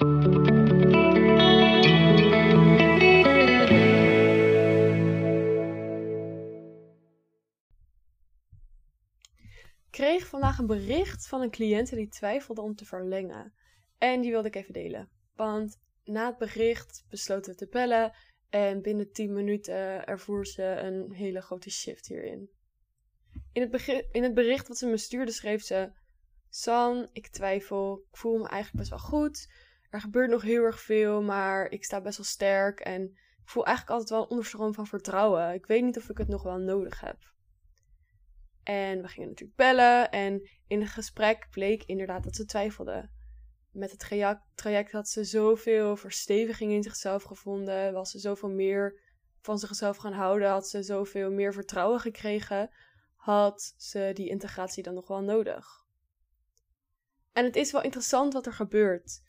Kreeg vandaag een bericht van een cliënt die twijfelde om te verlengen. En die wilde ik even delen. Want na het bericht besloten we te bellen. En binnen 10 minuten ervoer ze een hele grote shift hierin. In het, in het bericht wat ze me stuurde schreef ze... San, ik twijfel. Ik voel me eigenlijk best wel goed. Er gebeurt nog heel erg veel, maar ik sta best wel sterk. En ik voel eigenlijk altijd wel een onderstroom van vertrouwen. Ik weet niet of ik het nog wel nodig heb. En we gingen natuurlijk bellen. En in het gesprek bleek inderdaad dat ze twijfelde. Met het traject, had ze zoveel versteviging in zichzelf gevonden. Was ze zoveel meer van zichzelf gaan houden. Had ze zoveel meer vertrouwen gekregen. Had ze die integratie dan nog wel nodig. En het is wel interessant wat er gebeurt.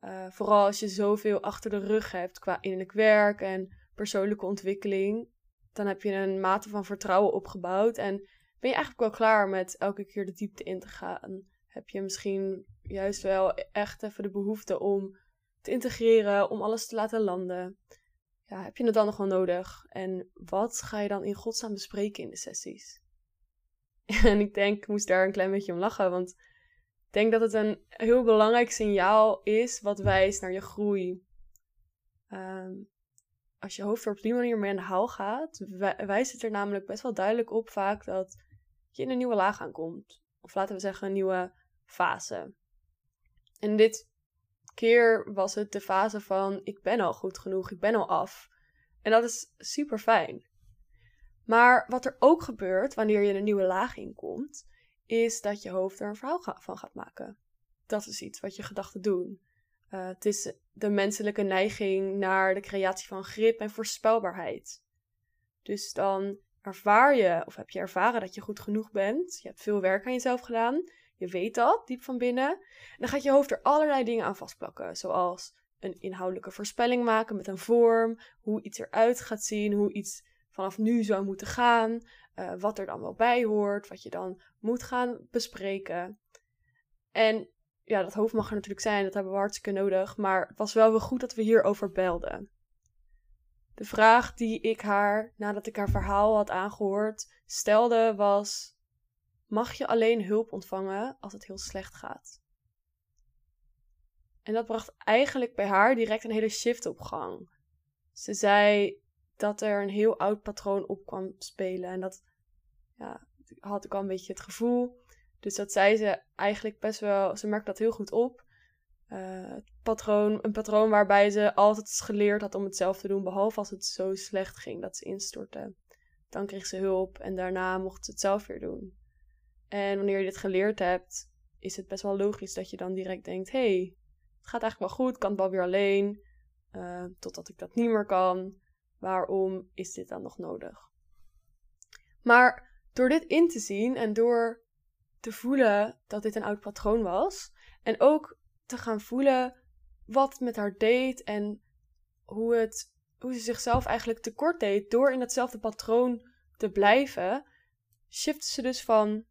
Uh, vooral als je zoveel achter de rug hebt qua innerlijk werk en persoonlijke ontwikkeling. Dan heb je een mate van vertrouwen opgebouwd. En ben je eigenlijk wel klaar met elke keer de diepte in te gaan. Heb je misschien juist wel echt even de behoefte om te integreren, om alles te laten landen. Ja, heb je het dan nog wel nodig? En wat ga je dan in godsnaam bespreken in de sessies? En ik denk, ik moest daar een klein beetje om lachen, want ik denk dat het een heel belangrijk signaal is wat wijst naar je groei. Ehm, als je hoofd er op die manier mee aan de haal gaat, wijst het er namelijk best wel duidelijk op vaak dat je in een nieuwe laag aankomt. Of laten we zeggen een nieuwe fase. En dit keer was het de fase van ik ben al goed genoeg, ik ben al af. En dat is super fijn. Maar wat er ook gebeurt wanneer je een nieuwe laag inkomt, is dat je hoofd er een verhaal van gaat maken. Dat is iets wat je gedachten doen. Uh, het is de menselijke neiging naar de creatie van grip en voorspelbaarheid. Dus dan ervaar je of heb je ervaren dat je goed genoeg bent. Je hebt veel werk aan jezelf gedaan. Je weet dat diep van binnen. En dan gaat je hoofd er allerlei dingen aan vastplakken. Zoals een inhoudelijke voorspelling maken met een vorm. Hoe iets eruit gaat zien. Hoe iets vanaf nu zou moeten gaan. Uh, wat er dan wel bij hoort. Wat je dan moet gaan bespreken. En ja, dat hoofd mag er natuurlijk zijn. Dat hebben we hartstikke nodig. Maar het was wel weer goed dat we hierover belden. De vraag die ik haar, nadat ik haar verhaal had aangehoord, stelde was: Mag je alleen hulp ontvangen als het heel slecht gaat? En dat bracht eigenlijk bij haar direct een hele shift op gang. Ze zei dat er een heel oud patroon op kwam spelen. En dat ja, had ik al een beetje het gevoel. Dus dat zei ze eigenlijk best wel. Ze merkte dat heel goed op. Uh, patroon, een patroon waarbij ze altijd geleerd had om het zelf te doen, behalve als het zo slecht ging dat ze instortte. Dan kreeg ze hulp en daarna mocht ze het zelf weer doen. En wanneer je dit geleerd hebt, is het best wel logisch dat je dan direct denkt: hé, hey, het gaat eigenlijk wel goed, kan het wel weer alleen, uh, totdat ik dat niet meer kan. Waarom is dit dan nog nodig? Maar door dit in te zien en door te voelen dat dit een oud patroon was, en ook te gaan voelen wat met haar deed en hoe, het, hoe ze zichzelf eigenlijk tekort deed door in hetzelfde patroon te blijven, shifte ze dus van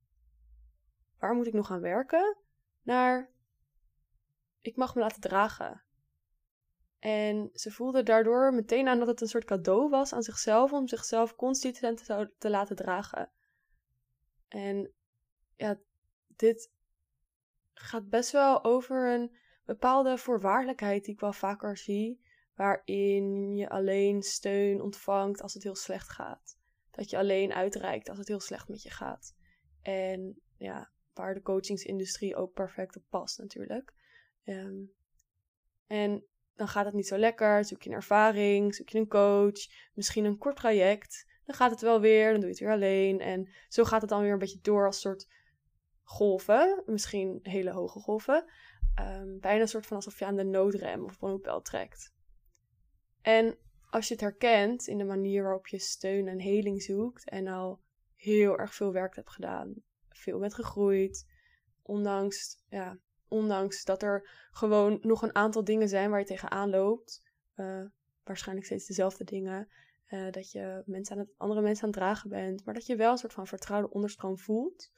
waar moet ik nog aan werken naar ik mag me laten dragen. En ze voelde daardoor meteen aan dat het een soort cadeau was aan zichzelf om zichzelf consistent te, te laten dragen. En ja, dit gaat best wel over een bepaalde voorwaardelijkheid die ik wel vaker zie, waarin je alleen steun ontvangt als het heel slecht gaat. Dat je alleen uitreikt als het heel slecht met je gaat. En ja, waar de coachingsindustrie ook perfect op past natuurlijk. Ehm, en dan gaat het niet zo lekker, zoek je een ervaring, zoek je een coach, misschien een kort traject. Dan gaat het wel weer, dan doe je het weer alleen. En zo gaat het dan weer een beetje door als soort golven, misschien hele hoge golven. Um, bijna een soort van alsof je aan de noodrem of een trekt. En als je het herkent in de manier waarop je steun en heling zoekt en al heel erg veel werk hebt gedaan, veel bent gegroeid, ondanks, ja, ondanks dat er gewoon nog een aantal dingen zijn waar je tegenaan loopt, uh, waarschijnlijk steeds dezelfde dingen, uh, dat je mensen aan het, andere mensen aan het dragen bent, maar dat je wel een soort van vertrouwde onderstroom voelt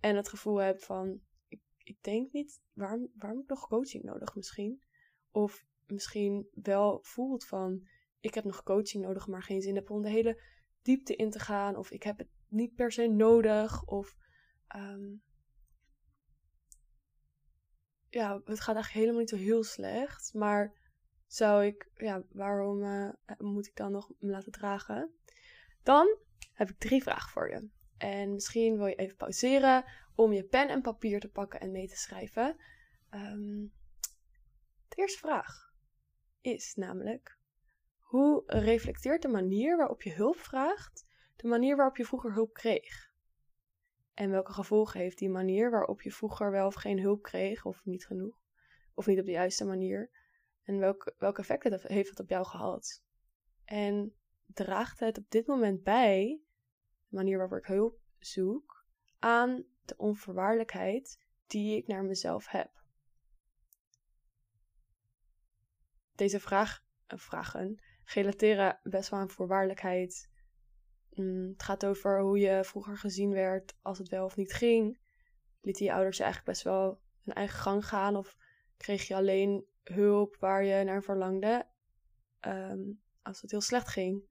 en het gevoel hebt van, ik, ik denk niet, waarom, waarom heb ik nog coaching nodig misschien? Of misschien wel voelt van, ik heb nog coaching nodig, maar geen zin heb om de hele diepte in te gaan. Of ik heb het niet per se nodig. Of ehm, ja, het gaat eigenlijk helemaal niet zo heel slecht. Maar zou ik, ja, waarom eh, moet ik dan nog me laten dragen? Dan heb ik drie vragen voor je. En misschien wil je even pauzeren om je pen en papier te pakken en mee te schrijven. Um, de eerste vraag is namelijk: hoe reflecteert de manier waarop je hulp vraagt de manier waarop je vroeger hulp kreeg? En welke gevolgen heeft die manier waarop je vroeger wel of geen hulp kreeg, of niet genoeg, of niet op de juiste manier? En welke, welke effecten heeft het op jou gehad? En draagt het op dit moment bij, de manier waarop ik hulp zoek, aan de onvoorwaardelijkheid die ik naar mezelf heb? Deze vraag, uh, vragen relateren best wel aan voorwaardelijkheid. Mm, het gaat over hoe je vroeger gezien werd als het wel of niet ging. Lieten je ouders je eigenlijk best wel hun eigen gang gaan? Of kreeg je alleen hulp waar je naar verlangde ehm, als het heel slecht ging?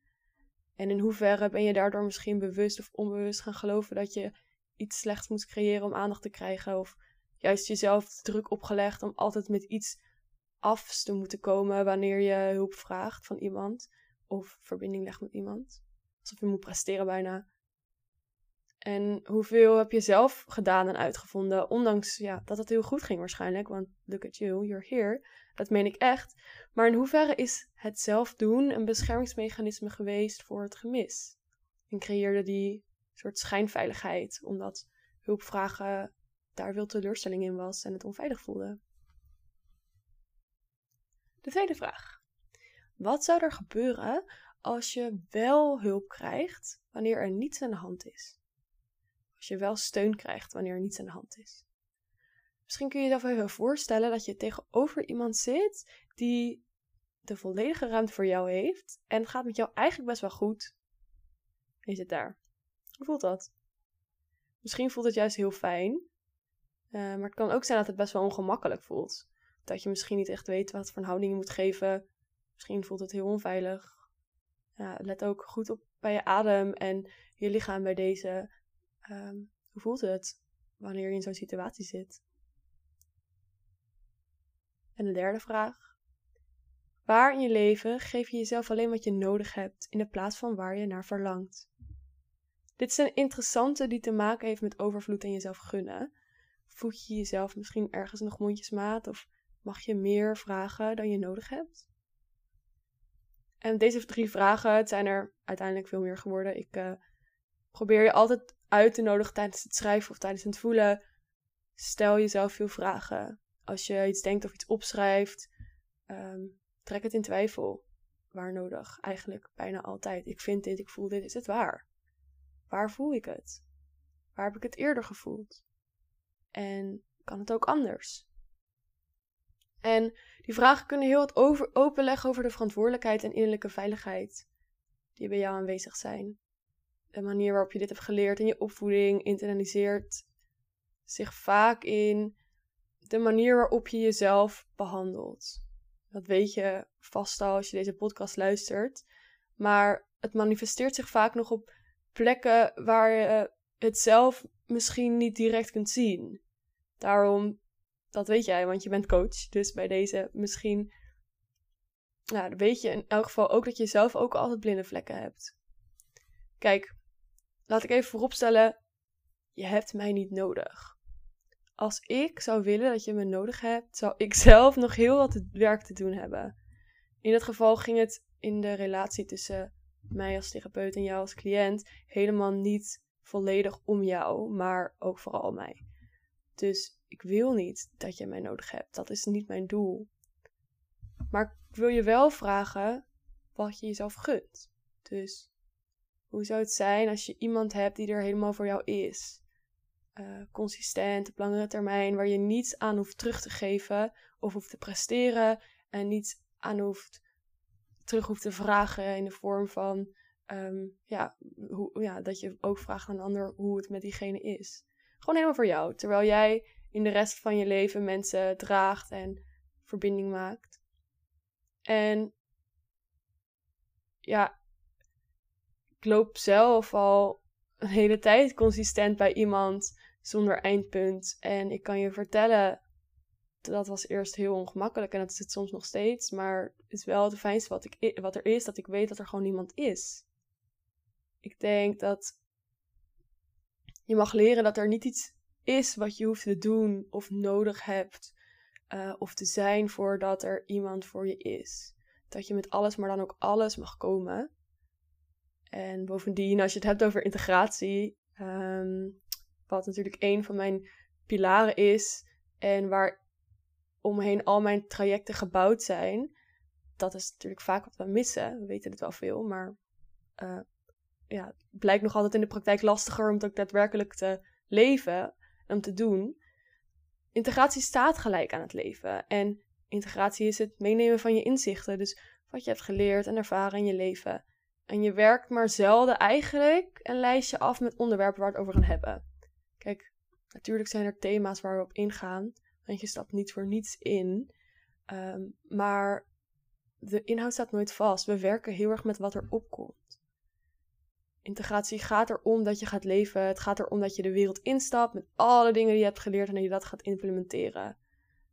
En in hoeverre ben je daardoor misschien bewust of onbewust gaan geloven dat je iets slechts moet creëren om aandacht te krijgen? Of juist jezelf druk opgelegd om altijd met iets af te moeten komen wanneer je hulp vraagt van iemand of verbinding legt met iemand. Alsof je moet presteren bijna. En hoeveel heb je zelf gedaan en uitgevonden, ondanks ja, dat het heel goed ging waarschijnlijk, want look at you, you're here. Dat meen ik echt. Maar in hoeverre is het zelf doen een beschermingsmechanisme geweest voor het gemis? En creëerde die soort schijnveiligheid, omdat hulpvragen daar veel teleurstelling in was en het onveilig voelde. De tweede vraag. Wat zou er gebeuren als je wel hulp krijgt wanneer er niets aan de hand is? Als je wel steun krijgt wanneer er niets aan de hand is. Misschien kun je jezelf even voorstellen dat je tegenover iemand zit die de volledige ruimte voor jou heeft en het gaat met jou eigenlijk best wel goed. En je zit daar. Hoe voelt dat? Misschien voelt het juist heel fijn, uh, maar het kan ook zijn dat het best wel ongemakkelijk voelt dat je misschien niet echt weet wat voor houding je moet geven. Misschien voelt het heel onveilig. Ja, let ook goed op bij je adem en je lichaam bij deze. Ehm, hoe voelt het wanneer je in zo'n situatie zit? En de derde vraag. Waar in je leven geef je jezelf alleen wat je nodig hebt in de plaats van waar je naar verlangt? Dit is een interessante die te maken heeft met overvloed en jezelf gunnen. Voed je jezelf misschien ergens nog mondjesmaat of Mag je meer vragen dan je nodig hebt? En deze drie vragen, het zijn er uiteindelijk veel meer geworden. Ik uh, probeer je altijd uit te nodigen tijdens het schrijven of tijdens het voelen. Stel jezelf veel vragen. Als je iets denkt of iets opschrijft, um, trek het in twijfel. Waar nodig? Eigenlijk bijna altijd. Ik vind dit, ik voel dit. Is het waar? Waar voel ik het? Waar heb ik het eerder gevoeld? En kan het ook anders? En die vragen kunnen heel wat over, openleggen over de verantwoordelijkheid en innerlijke veiligheid die bij jou aanwezig zijn. De manier waarop je dit hebt geleerd in je opvoeding internaliseert zich vaak in de manier waarop je jezelf behandelt. Dat weet je vast al als je deze podcast luistert. Maar het manifesteert zich vaak nog op plekken waar je het zelf misschien niet direct kunt zien. Daarom dat weet jij, want je bent coach. Dus bij deze misschien nou, weet je in elk geval ook dat je zelf ook altijd blinde vlekken hebt. Kijk, laat ik even vooropstellen, je hebt mij niet nodig. Als ik zou willen dat je me nodig hebt, zou ik zelf nog heel wat werk te doen hebben. In dat geval ging het in de relatie tussen mij als therapeut en jou als cliënt helemaal niet volledig om jou, maar ook vooral mij. Dus ik wil niet dat je mij nodig hebt. Dat is niet mijn doel. Maar ik wil je wel vragen wat je jezelf gunt. Dus hoe zou het zijn als je iemand hebt die er helemaal voor jou is? Uh, consistent, op langere termijn, waar je niets aan hoeft terug te geven of hoeft te presteren en niets aan hoeft terug hoeft te vragen in de vorm van ehm, ja, hoe, ja, dat je ook vraagt aan een ander hoe het met diegene is. Gewoon helemaal voor jou. Terwijl jij in de rest van je leven mensen draagt en verbinding maakt. En ja, ik loop zelf al een hele tijd consistent bij iemand zonder eindpunt. En ik kan je vertellen, dat was eerst heel ongemakkelijk en dat is het soms nog steeds. Maar het is wel het fijnste wat, ik, wat er is, dat ik weet dat er gewoon niemand is. Ik denk dat je mag leren dat er niet iets is wat je hoeft te doen of nodig hebt uh, of te zijn voordat er iemand voor je is. Dat je met alles, maar dan ook alles mag komen. En bovendien, als je het hebt over integratie, um, wat natuurlijk een van mijn pilaren is en waar omheen al mijn trajecten gebouwd zijn, dat is natuurlijk vaak wat we missen. We weten het wel veel, maar uh, ja, het blijkt nog altijd in de praktijk lastiger om het ook daadwerkelijk te leven om te doen. Integratie staat gelijk aan het leven. En integratie is het meenemen van je inzichten. Dus wat je hebt geleerd en ervaren in je leven. En je werkt maar zelden eigenlijk een lijstje af met onderwerpen waar we het over gaan hebben. Kijk, natuurlijk zijn er thema's waar we op ingaan. Want je stapt niet voor niets in. Ehm, maar de inhoud staat nooit vast. We werken heel erg met wat er opkomt. Integratie gaat erom dat je gaat leven. Het gaat erom dat je de wereld instapt met alle dingen die je hebt geleerd en dat je dat gaat implementeren.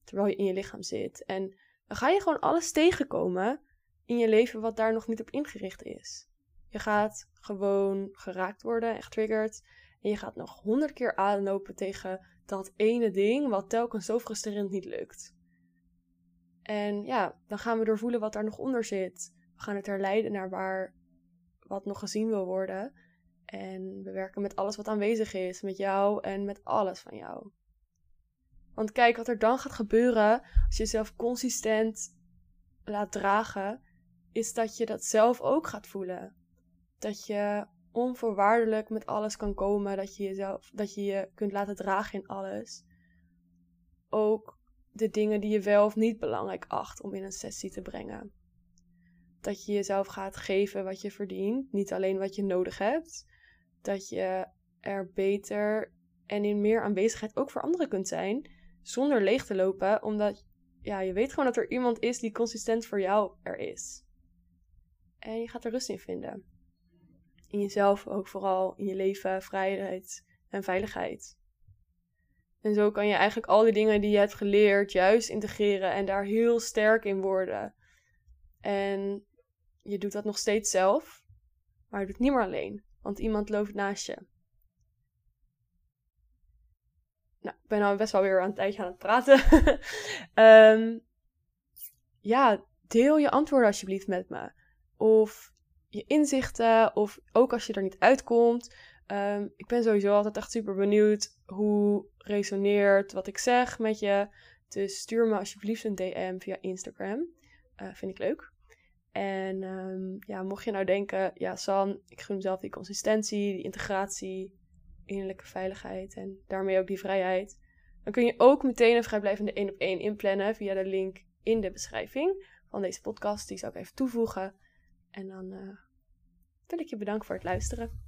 Terwijl je in je lichaam zit. En dan ga je gewoon alles tegenkomen in je leven wat daar nog niet op ingericht is. Je gaat gewoon geraakt worden en getriggerd. En je gaat nog honderd keer aanlopen tegen dat ene ding wat telkens zo frustrerend niet lukt. En ja, dan gaan we doorvoelen wat daar nog onder zit. We gaan het herleiden naar waar wat nog gezien wil worden. En we werken met alles wat aanwezig is, met jou en met alles van jou. Want kijk, wat er dan gaat gebeuren als je jezelf consistent laat dragen, is dat je dat zelf ook gaat voelen. Dat je onvoorwaardelijk met alles kan komen, dat je jezelf, dat je je kunt laten dragen in alles. Ook de dingen die je wel of niet belangrijk acht om in een sessie te brengen. Dat je jezelf gaat geven wat je verdient, niet alleen wat je nodig hebt. Dat je er beter en in meer aanwezigheid ook voor anderen kunt zijn, zonder leeg te lopen, omdat ja, je weet gewoon dat er iemand is die consistent voor jou er is. En je gaat er rust in vinden. In jezelf ook vooral, in je leven, vrijheid en veiligheid. En zo kan je eigenlijk al die dingen die je hebt geleerd juist integreren en daar heel sterk in worden. En je doet dat nog steeds zelf, maar je doet het niet meer alleen, want iemand loopt naast je. Nou, ik ben nou best wel weer een tijdje aan het praten. um, ja, deel je antwoorden alsjeblieft met me. Of je inzichten, of ook als je er niet uitkomt. Ehm, ik ben sowieso altijd echt super benieuwd hoe resoneert wat ik zeg met je. Dus stuur me alsjeblieft een DM via Instagram. Uh, vind ik leuk. En um, ja, mocht je nou denken, ja, San, ik gun mezelf die consistentie, die integratie, innerlijke veiligheid en daarmee ook die vrijheid. Dan kun je ook meteen een vrijblijvende 1 op 1 inplannen via de link in de beschrijving van deze podcast. Die zou ik even toevoegen. En dan uh, wil ik je bedanken voor het luisteren.